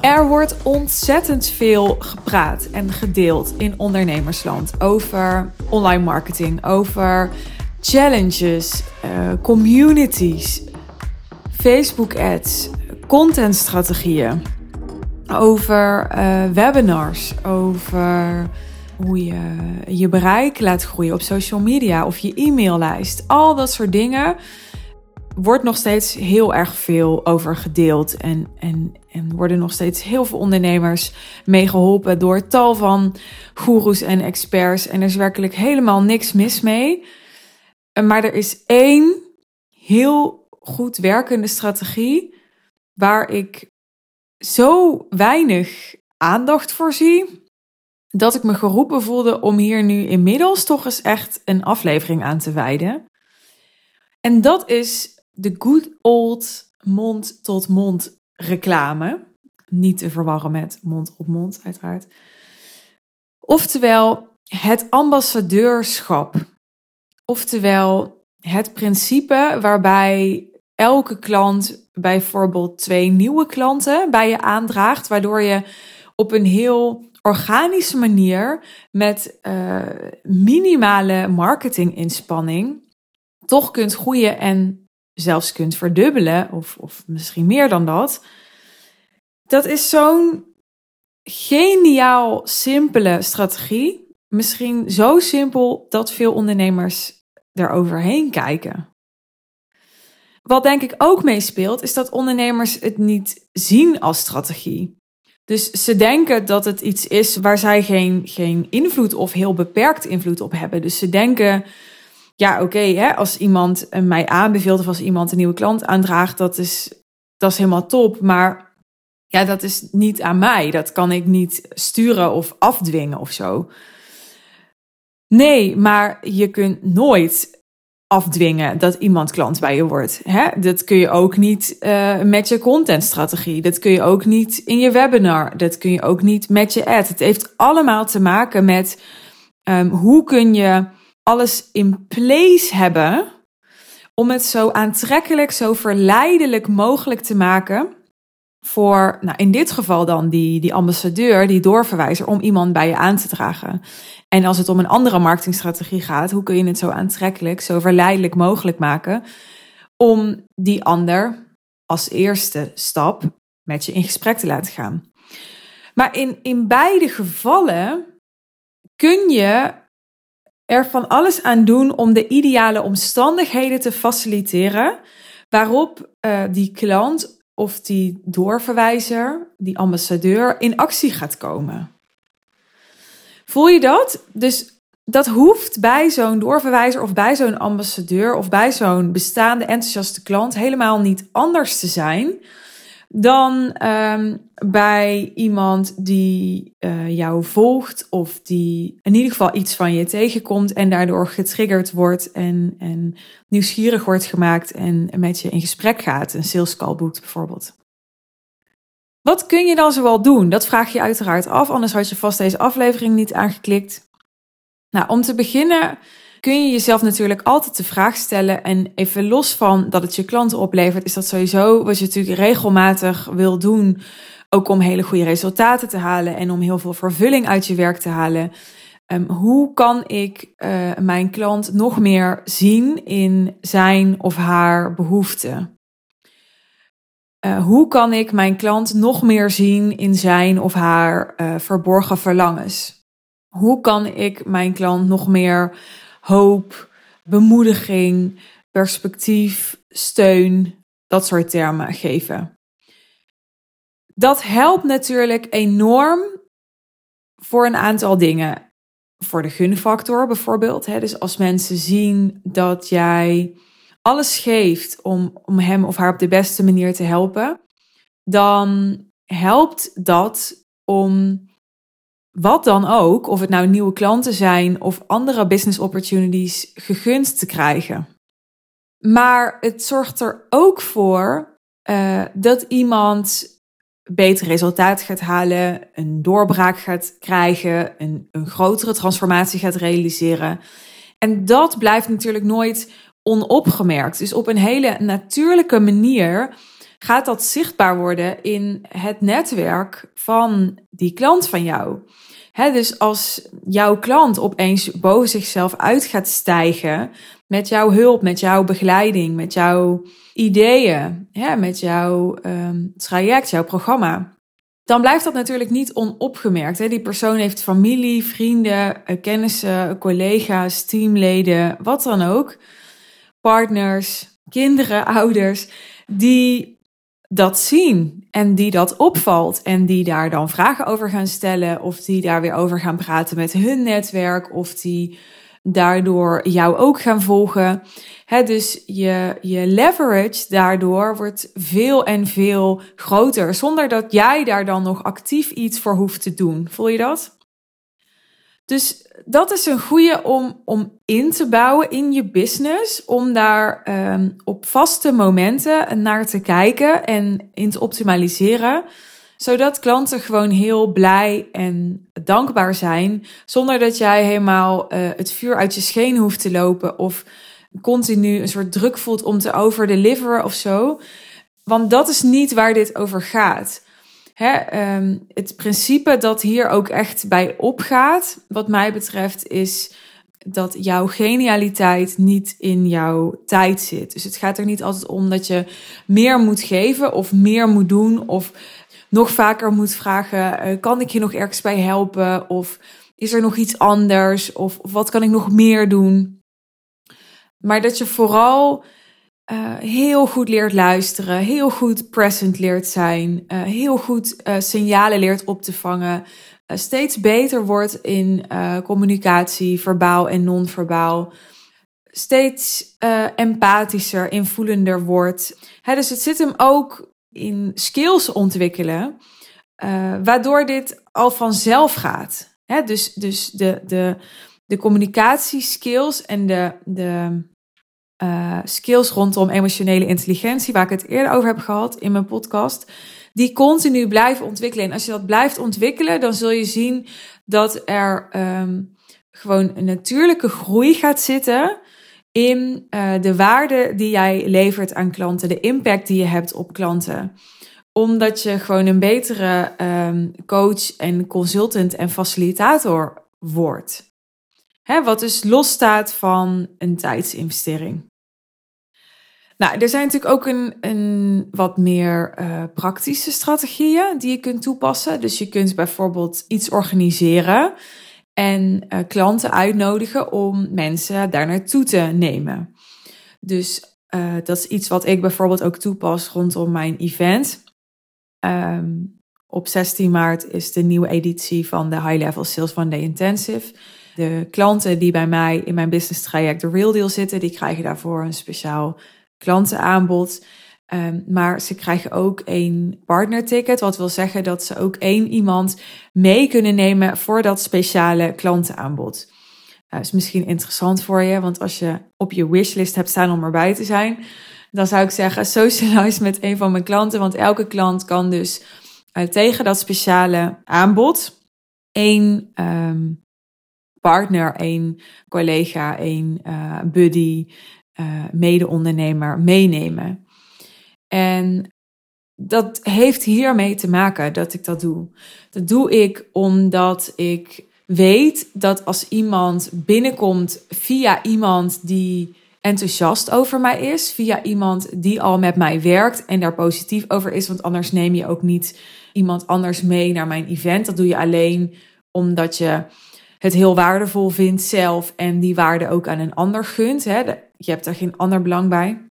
Er wordt ontzettend veel gepraat en gedeeld in ondernemersland over online marketing, over challenges, uh, communities, Facebook ads, contentstrategieën, over uh, webinars, over hoe je je bereik laat groeien op social media of je e-maillijst. Al dat soort dingen wordt nog steeds heel erg veel over gedeeld. En, en, en worden nog steeds heel veel ondernemers meegeholpen door tal van goeroes en experts. En er is werkelijk helemaal niks mis mee. Maar er is één heel goed werkende strategie waar ik zo weinig aandacht voor zie. Dat ik me geroepen voelde om hier nu inmiddels toch eens echt een aflevering aan te wijden. En dat is de good old mond-tot-mond reclame. Niet te verwarren met mond-op-mond, uiteraard. Oftewel het ambassadeurschap. Oftewel het principe waarbij elke klant bijvoorbeeld twee nieuwe klanten bij je aandraagt, waardoor je op een heel organische manier met uh, minimale marketinginspanning toch kunt groeien en zelfs kunt verdubbelen, of, of misschien meer dan dat. Dat is zo'n geniaal simpele strategie. Misschien zo simpel dat veel ondernemers eroverheen kijken. Wat denk ik ook meespeelt, is dat ondernemers het niet zien als strategie. Dus ze denken dat het iets is waar zij geen, geen invloed of heel beperkt invloed op hebben. Dus ze denken ja, oké, als iemand mij aanbeveelt of als iemand een nieuwe klant aandraagt, dat is, dat is helemaal top. Maar ja, dat is niet aan mij. Dat kan ik niet sturen of afdwingen of zo. Nee, maar je kunt nooit afdwingen dat iemand klant bij je wordt. Hè? Dat kun je ook niet uh, met je contentstrategie. Dat kun je ook niet in je webinar. Dat kun je ook niet met je ad. Het heeft allemaal te maken met um, hoe kun je alles in place hebben om het zo aantrekkelijk, zo verleidelijk mogelijk te maken voor, nou in dit geval dan die, die ambassadeur, die doorverwijzer, om iemand bij je aan te dragen. En als het om een andere marketingstrategie gaat, hoe kun je het zo aantrekkelijk, zo verleidelijk mogelijk maken om die ander als eerste stap met je in gesprek te laten gaan. Maar in, in beide gevallen kun je er van alles aan doen om de ideale omstandigheden te faciliteren waarop uh, die klant of die doorverwijzer, die ambassadeur, in actie gaat komen. Voel je dat? Dus dat hoeft bij zo'n doorverwijzer of bij zo'n ambassadeur of bij zo'n bestaande enthousiaste klant helemaal niet anders te zijn dan um, bij iemand die uh, jou volgt of die in ieder geval iets van je tegenkomt en daardoor getriggerd wordt en, en nieuwsgierig wordt gemaakt en met je in gesprek gaat, een sales call boekt bijvoorbeeld. Wat kun je dan zoal doen? Dat vraag je uiteraard af, anders had je vast deze aflevering niet aangeklikt. Nou, om te beginnen kun je jezelf natuurlijk altijd de vraag stellen. En even los van dat het je klanten oplevert, is dat sowieso wat je natuurlijk regelmatig wil doen. Ook om hele goede resultaten te halen en om heel veel vervulling uit je werk te halen. Um, hoe kan ik mijn klant nog meer zien in zijn of haar behoeften? Hoe kan ik mijn klant nog meer zien in zijn of haar verborgen verlangens? Hoe kan ik mijn klant nog meer hoop, bemoediging, perspectief, steun, dat soort termen geven. Dat helpt natuurlijk enorm voor een aantal dingen. Voor de gunfactor bijvoorbeeld. Hè? Dus als mensen zien dat jij alles geeft om, om hem of haar op de beste manier te helpen, dan helpt dat om wat dan ook, of het nou nieuwe klanten zijn of andere business opportunities, gegund te krijgen. Maar het zorgt er ook voor uh, dat iemand beter resultaat gaat halen, een doorbraak gaat krijgen, een, een grotere transformatie gaat realiseren. En dat blijft natuurlijk nooit onopgemerkt. Dus op een hele natuurlijke manier gaat dat zichtbaar worden in het netwerk van die klant van jou. Dus als jouw klant opeens boven zichzelf uit gaat stijgen met jouw hulp, met jouw begeleiding, met jouw ideeën, met jouw um, traject, jouw programma, dan blijft dat natuurlijk niet onopgemerkt. Die persoon heeft familie, vrienden, eh, kennissen, collega's, teamleden, wat dan ook, partners, kinderen, ouders, die dat zien en die dat opvalt en die daar dan vragen over gaan stellen of die daar weer over gaan praten met hun netwerk of die daardoor jou ook gaan volgen. He, dus je, je leverage daardoor wordt veel en veel groter zonder dat jij daar dan nog actief iets voor hoeft te doen. Voel je dat? Dus dat is een goede om, om in te bouwen in je business. Om daar um, op vaste momenten naar te kijken en in te optimaliseren. Zodat klanten gewoon heel blij en dankbaar zijn. Zonder dat jij helemaal uh, het vuur uit je scheen hoeft te lopen. Of continu een soort druk voelt om te overdeliveren of zo. Want dat is niet waar dit over gaat. Hè, um, het principe dat hier ook echt bij opgaat, wat mij betreft, is dat jouw genialiteit niet in jouw tijd zit. Dus het gaat er niet altijd om dat je meer moet geven of meer moet doen of nog vaker moet vragen: uh, kan ik je nog ergens bij helpen? Of is er nog iets anders? Of wat kan ik nog meer doen? Maar dat je vooral uh, heel goed leert luisteren, heel goed present leert zijn, uh, heel goed uh, signalen leert op te vangen, steeds beter wordt in communicatie, verbaal en non-verbaal, steeds empathischer, invoelender wordt. Hè, dus het zit hem ook in skills ontwikkelen, waardoor dit al vanzelf gaat. Hè, dus dus de, de, de communicatieskills en de, de uh, skills rondom emotionele intelligentie, waar ik het eerder over heb gehad in mijn podcast, die continu blijven ontwikkelen. En als je dat blijft ontwikkelen, dan zul je zien dat er um, gewoon een natuurlijke groei gaat zitten in uh, de waarde die jij levert aan klanten, de impact die je hebt op klanten omdat je gewoon een betere um, coach en consultant en facilitator wordt. Hè, wat dus losstaat van een tijdsinvestering. Nou, er zijn natuurlijk ook een, een wat meer uh, praktische strategieën die je kunt toepassen. Dus je kunt bijvoorbeeld iets organiseren en uh, klanten uitnodigen om mensen daar naartoe te nemen. Dus uh, dat is iets wat ik bijvoorbeeld ook toepas rondom mijn event. Um, op 16 maart is de nieuwe editie van de High Level Sales One Day Intensive. De klanten die bij mij in mijn business traject de Real Deal zitten, die krijgen daarvoor een speciaal klantenaanbod. Um, maar ze krijgen ook een partnerticket, wat wil zeggen dat ze ook één iemand mee kunnen nemen voor dat speciale klantenaanbod. Dat is misschien interessant voor je, want als je op je wishlist hebt staan om erbij te zijn, dan zou ik zeggen socialize met een van mijn klanten, want elke klant kan dus uh, tegen dat speciale aanbod één um, partner, één collega, één uh, buddy, uh, mede-ondernemer meenemen. En dat heeft hiermee te maken dat ik dat doe. Dat doe ik omdat ik weet dat als iemand binnenkomt via iemand die enthousiast over mij is, via iemand die al met mij werkt en daar positief over is, want anders neem je ook niet iemand anders mee naar mijn event. Dat doe je alleen omdat je het heel waardevol vindt zelf en die waarde ook aan een ander gunt. Hè. Je hebt er geen ander belang bij.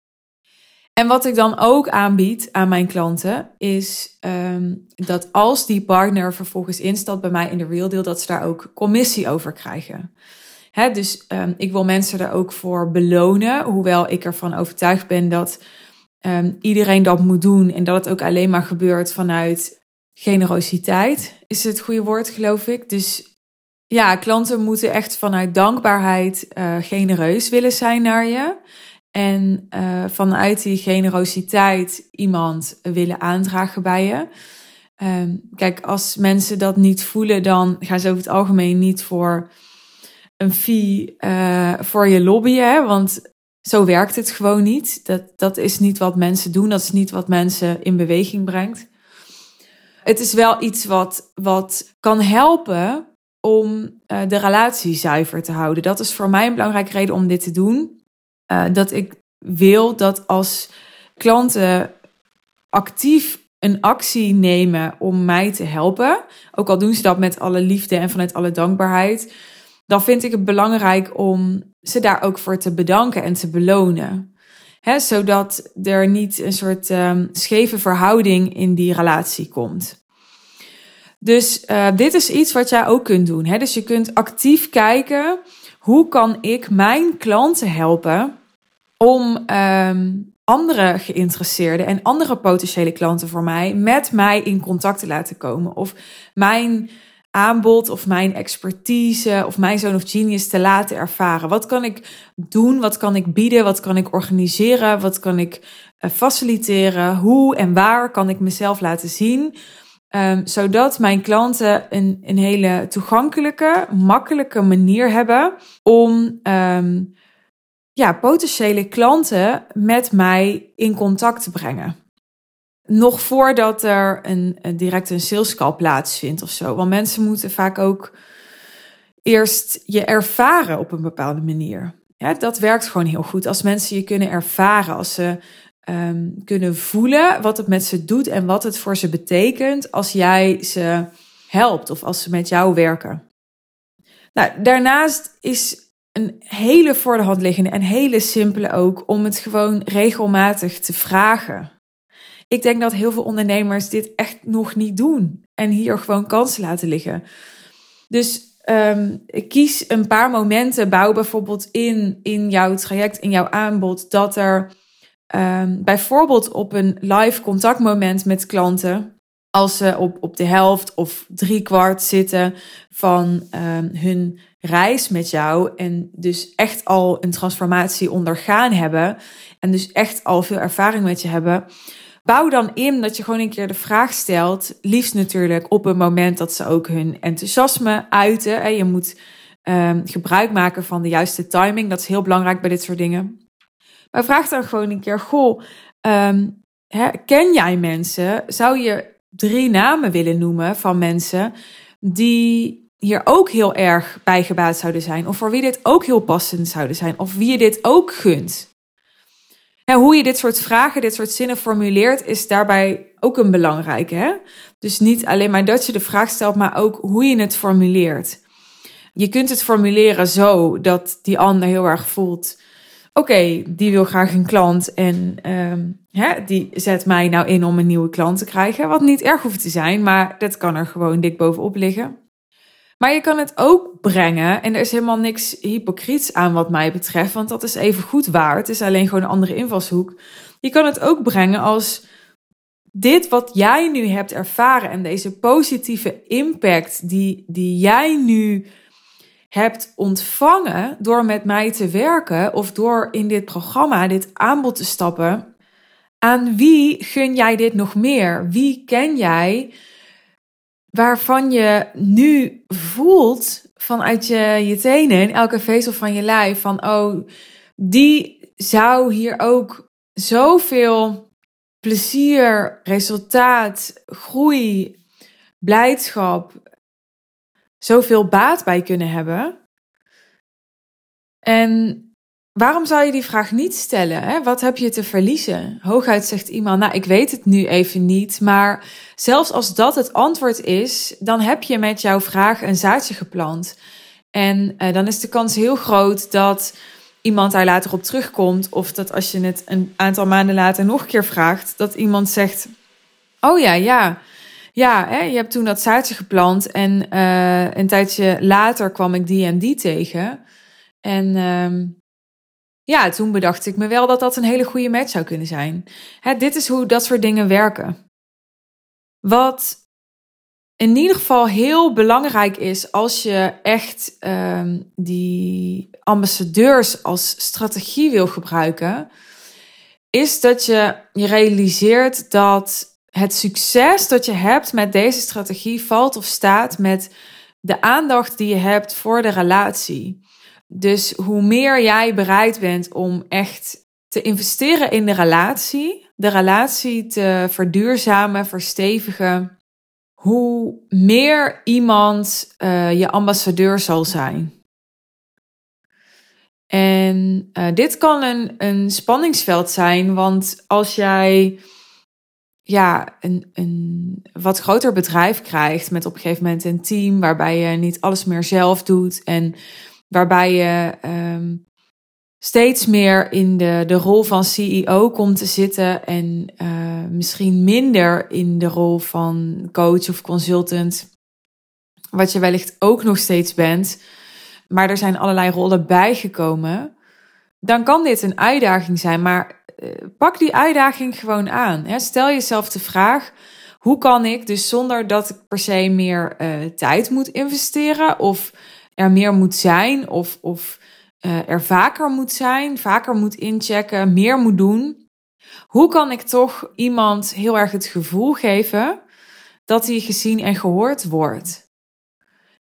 En wat ik dan ook aanbied aan mijn klanten is um, dat als die partner vervolgens instapt bij mij in de real deal, dat ze daar ook commissie over krijgen. Hè, dus um, ik wil mensen er ook voor belonen, hoewel ik ervan overtuigd ben dat um, iedereen dat moet doen en dat het ook alleen maar gebeurt vanuit generositeit, is het goede woord, geloof ik. Dus ja, klanten moeten echt vanuit dankbaarheid uh, genereus willen zijn naar je. En uh, vanuit die generositeit iemand willen aandragen bij je. Um, kijk, als mensen dat niet voelen, dan gaan ze over het algemeen niet voor een fee uh, voor je lobbyen. Want Zo werkt het gewoon niet. Dat, dat is niet wat mensen doen. Dat is niet wat mensen in beweging brengt. Het is wel iets wat, wat kan helpen om uh, de relatie zuiver te houden. Dat is voor mij een belangrijke reden om dit te doen. Uh, dat ik wil dat als klanten actief een actie nemen om mij te helpen, ook al doen ze dat met alle liefde en vanuit alle dankbaarheid, dan vind ik het belangrijk om ze daar ook voor te bedanken en te belonen. Zodat er niet een soort um, scheve verhouding in die relatie komt. Dus uh, dit is iets wat jij ook kunt doen. Hè? Dus je kunt actief kijken, hoe kan ik mijn klanten helpen om um, andere geïnteresseerden en andere potentiële klanten voor mij met mij in contact te laten komen. Of mijn aanbod of mijn expertise of mijn zoon of genius te laten ervaren. Wat kan ik doen? Wat kan ik bieden? Wat kan ik organiseren? Wat kan ik uh, faciliteren? Hoe en waar kan ik mezelf laten zien? Um, zodat mijn klanten een, een hele toegankelijke, makkelijke manier hebben om um, ja, potentiële klanten met mij in contact te brengen. Nog voordat er een, een direct een sales call plaatsvindt of zo. Want mensen moeten vaak ook eerst je ervaren op een bepaalde manier. Ja, dat werkt gewoon heel goed. Als mensen je kunnen ervaren, als ze um, kunnen voelen wat het met ze doet en wat het voor ze betekent als jij ze helpt of als ze met jou werken. Nou, daarnaast is een hele voor de hand liggende en hele simpele ook om het gewoon regelmatig te vragen. Ik denk dat heel veel ondernemers dit echt nog niet doen en hier gewoon kansen laten liggen. Dus um, kies een paar momenten, bouw bijvoorbeeld in, in jouw traject, in jouw aanbod, dat er um, bijvoorbeeld op een live contactmoment met klanten, als ze op, op de helft of drie kwart zitten van um, hun reis met jou en dus echt al een transformatie ondergaan hebben en dus echt al veel ervaring met je hebben, bouw dan in dat je gewoon een keer de vraag stelt, liefst natuurlijk op een moment dat ze ook hun enthousiasme uiten. En je moet um, gebruik maken van de juiste timing, dat is heel belangrijk bij dit soort dingen. Maar vraag dan gewoon een keer: Goh, um, hè, ken jij mensen? Zou je drie namen willen noemen van mensen die hier ook heel erg bij gebaat zouden zijn? Of voor wie dit ook heel passend zouden zijn? Of wie je dit ook gunt? Hoe je dit soort vragen, dit soort zinnen formuleert, is daarbij ook een belangrijke. Hè? Dus niet alleen maar dat je de vraag stelt, maar ook hoe je het formuleert. Je kunt het formuleren zo dat die ander heel erg voelt oké, die wil graag een klant en um, hè, die zet mij nou in om een nieuwe klant te krijgen. Wat niet erg hoeft te zijn, maar dat kan er gewoon dik bovenop liggen. Maar je kan het ook brengen, en er is helemaal niks hypocriets aan wat mij betreft, want dat is even goed waar. Het is alleen gewoon een andere invalshoek. Je kan het ook brengen als dit wat jij nu hebt ervaren en deze positieve impact die, die jij nu hebt ontvangen door met mij te werken of door in dit programma, dit aanbod te stappen, aan wie gun jij dit nog meer? Wie ken jij waarvan je nu voelt vanuit je, je tenen, elke vezel van je lijf, van oh, die zou hier ook zoveel plezier, resultaat, groei, blijdschap, zoveel baat bij kunnen hebben. En waarom zou je die vraag niet stellen? Hè? Wat heb je te verliezen? Hooguit zegt iemand, nou ik weet het nu even niet, maar zelfs als dat het antwoord is, dan heb je met jouw vraag een zaadje geplant. En uh, dan is de kans heel groot dat iemand daar later op terugkomt, of dat als je het een aantal maanden later nog een keer vraagt, dat iemand zegt: Oh ja, ja, ja, hè, je hebt toen dat zaadje geplant en uh, een tijdje later kwam ik die en die tegen. En uh, ja, toen bedacht ik me wel dat dat een hele goede match zou kunnen zijn. Hè, dit is hoe dat soort dingen werken. Wat in ieder geval heel belangrijk is als je echt uh, die ambassadeurs als strategie wil gebruiken, is dat je je realiseert dat het succes dat je hebt met deze strategie valt of staat met de aandacht die je hebt voor de relatie. Dus hoe meer jij bereid bent om echt te investeren in de relatie, de relatie te verduurzamen, verstevigen, hoe meer iemand uh, je ambassadeur zal zijn. En uh, dit kan een, een spanningsveld zijn, want als jij ja, een, een wat groter bedrijf krijgt met op een gegeven moment een team waarbij je niet alles meer zelf doet en waarbij je um, steeds meer in de, de rol van CEO komt te zitten en uh, misschien minder in de rol van coach of consultant, wat je wellicht ook nog steeds bent, maar er zijn allerlei rollen bijgekomen, dan kan dit een uitdaging zijn. Maar uh, pak die uitdaging gewoon aan. Hè? Stel jezelf de vraag. Hoe kan ik dus zonder dat ik per se meer uh, tijd moet investeren of er meer moet zijn of, of uh, er vaker moet zijn, vaker moet inchecken, meer moet doen. Hoe kan ik toch iemand heel erg het gevoel geven dat hij gezien en gehoord wordt?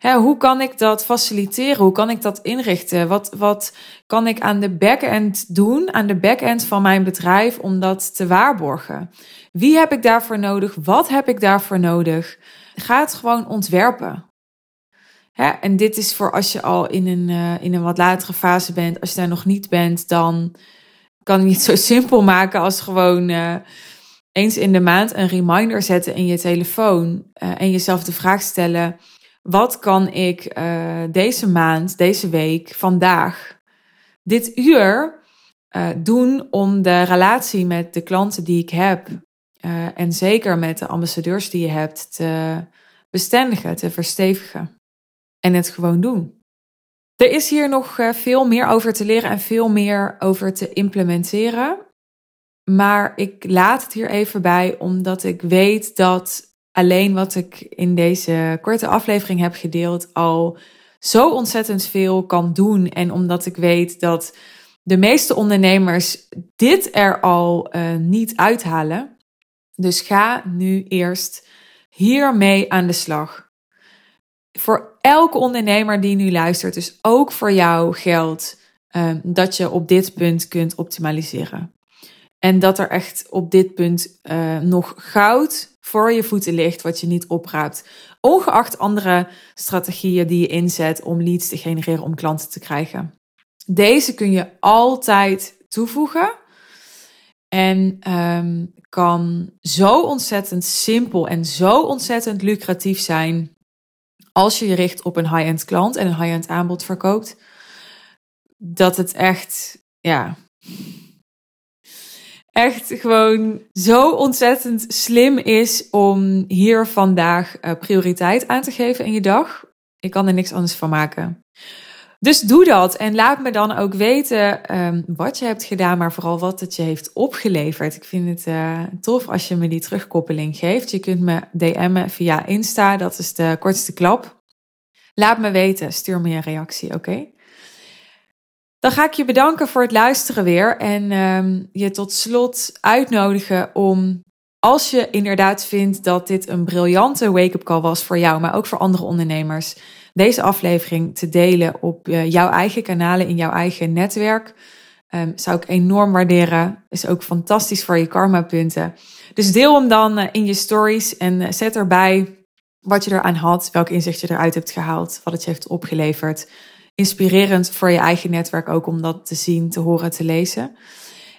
Hè, hoe kan ik dat faciliteren? Hoe kan ik dat inrichten? Wat, wat kan ik aan de back-end doen, aan de back-end van mijn bedrijf, om dat te waarborgen? Wie heb ik daarvoor nodig? Wat heb ik daarvoor nodig? Ga het gewoon ontwerpen. Hè? En dit is voor als je al in een, uh, in een wat latere fase bent. Als je daar nog niet bent, dan kan ik niet zo simpel maken als gewoon uh, eens in de maand een reminder zetten in je telefoon. Uh, en jezelf de vraag stellen: wat kan ik deze maand, deze week, vandaag, dit uur doen om de relatie met de klanten die ik heb. en zeker met de ambassadeurs die je hebt te bestendigen, te verstevigen en het gewoon doen. Er is hier nog eh, veel meer over te leren en veel meer over te implementeren. Maar ik laat het hier even bij, omdat ik weet dat alleen wat ik in deze korte aflevering heb gedeeld al zo ontzettend veel kan doen. En omdat ik weet dat de meeste ondernemers dit er al uh, niet uithalen. Dus ga nu eerst hiermee aan de slag. Voor elke ondernemer die nu luistert, dus ook voor jou geldt um, dat je op dit punt kunt optimaliseren. En dat er echt op dit punt uh, nog goud voor je voeten ligt, wat je niet opraapt. Ongeacht andere strategieën die je inzet om leads te genereren om klanten te krijgen. Deze kun je altijd toevoegen. En um, kan zo ontzettend simpel en zo ontzettend lucratief zijn als je je richt op een high-end klant en een high-end aanbod verkoopt, dat het echt, ja, echt gewoon zo ontzettend slim is om hier vandaag uh, prioriteit aan te geven in je dag. Ik kan er niks anders van maken. Dus doe dat en laat me dan ook weten um, wat je hebt gedaan, maar vooral wat het je heeft opgeleverd. Ik vind het uh, tof als je me die terugkoppeling geeft. Je kunt me DM'en via Insta, dat is de kortste klap. Laat me weten, stuur me een reactie, oké? Dan ga ik je bedanken voor het luisteren weer en um, je tot slot uitnodigen om, als je inderdaad vindt dat dit een briljante wake-up call was voor jou, maar ook voor andere ondernemers deze aflevering te delen op uh, jouw eigen kanalen, in jouw eigen netwerk. Um, zou ik enorm waarderen. Is ook fantastisch voor je karma punten. Dus deel hem dan uh, in je stories en uh, zet erbij wat je eraan had, welk inzicht je eruit hebt gehaald, wat het je heeft opgeleverd. Inspirerend voor je eigen netwerk ook om dat te zien, te horen, te lezen.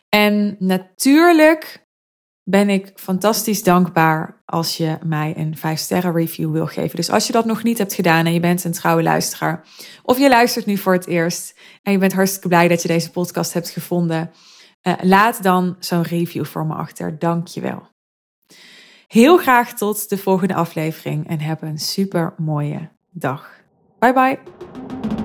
En natuurlijk ben ik fantastisch dankbaar als je mij een 5 sterren review wil geven. Dus als je dat nog niet hebt gedaan en je bent een trouwe luisteraar, of je luistert nu voor het eerst en je bent hartstikke blij dat je deze podcast hebt gevonden, uh, laat dan zo'n review voor me achter. Dank je wel. Heel graag tot de volgende aflevering en heb een super mooie dag. Bye bye.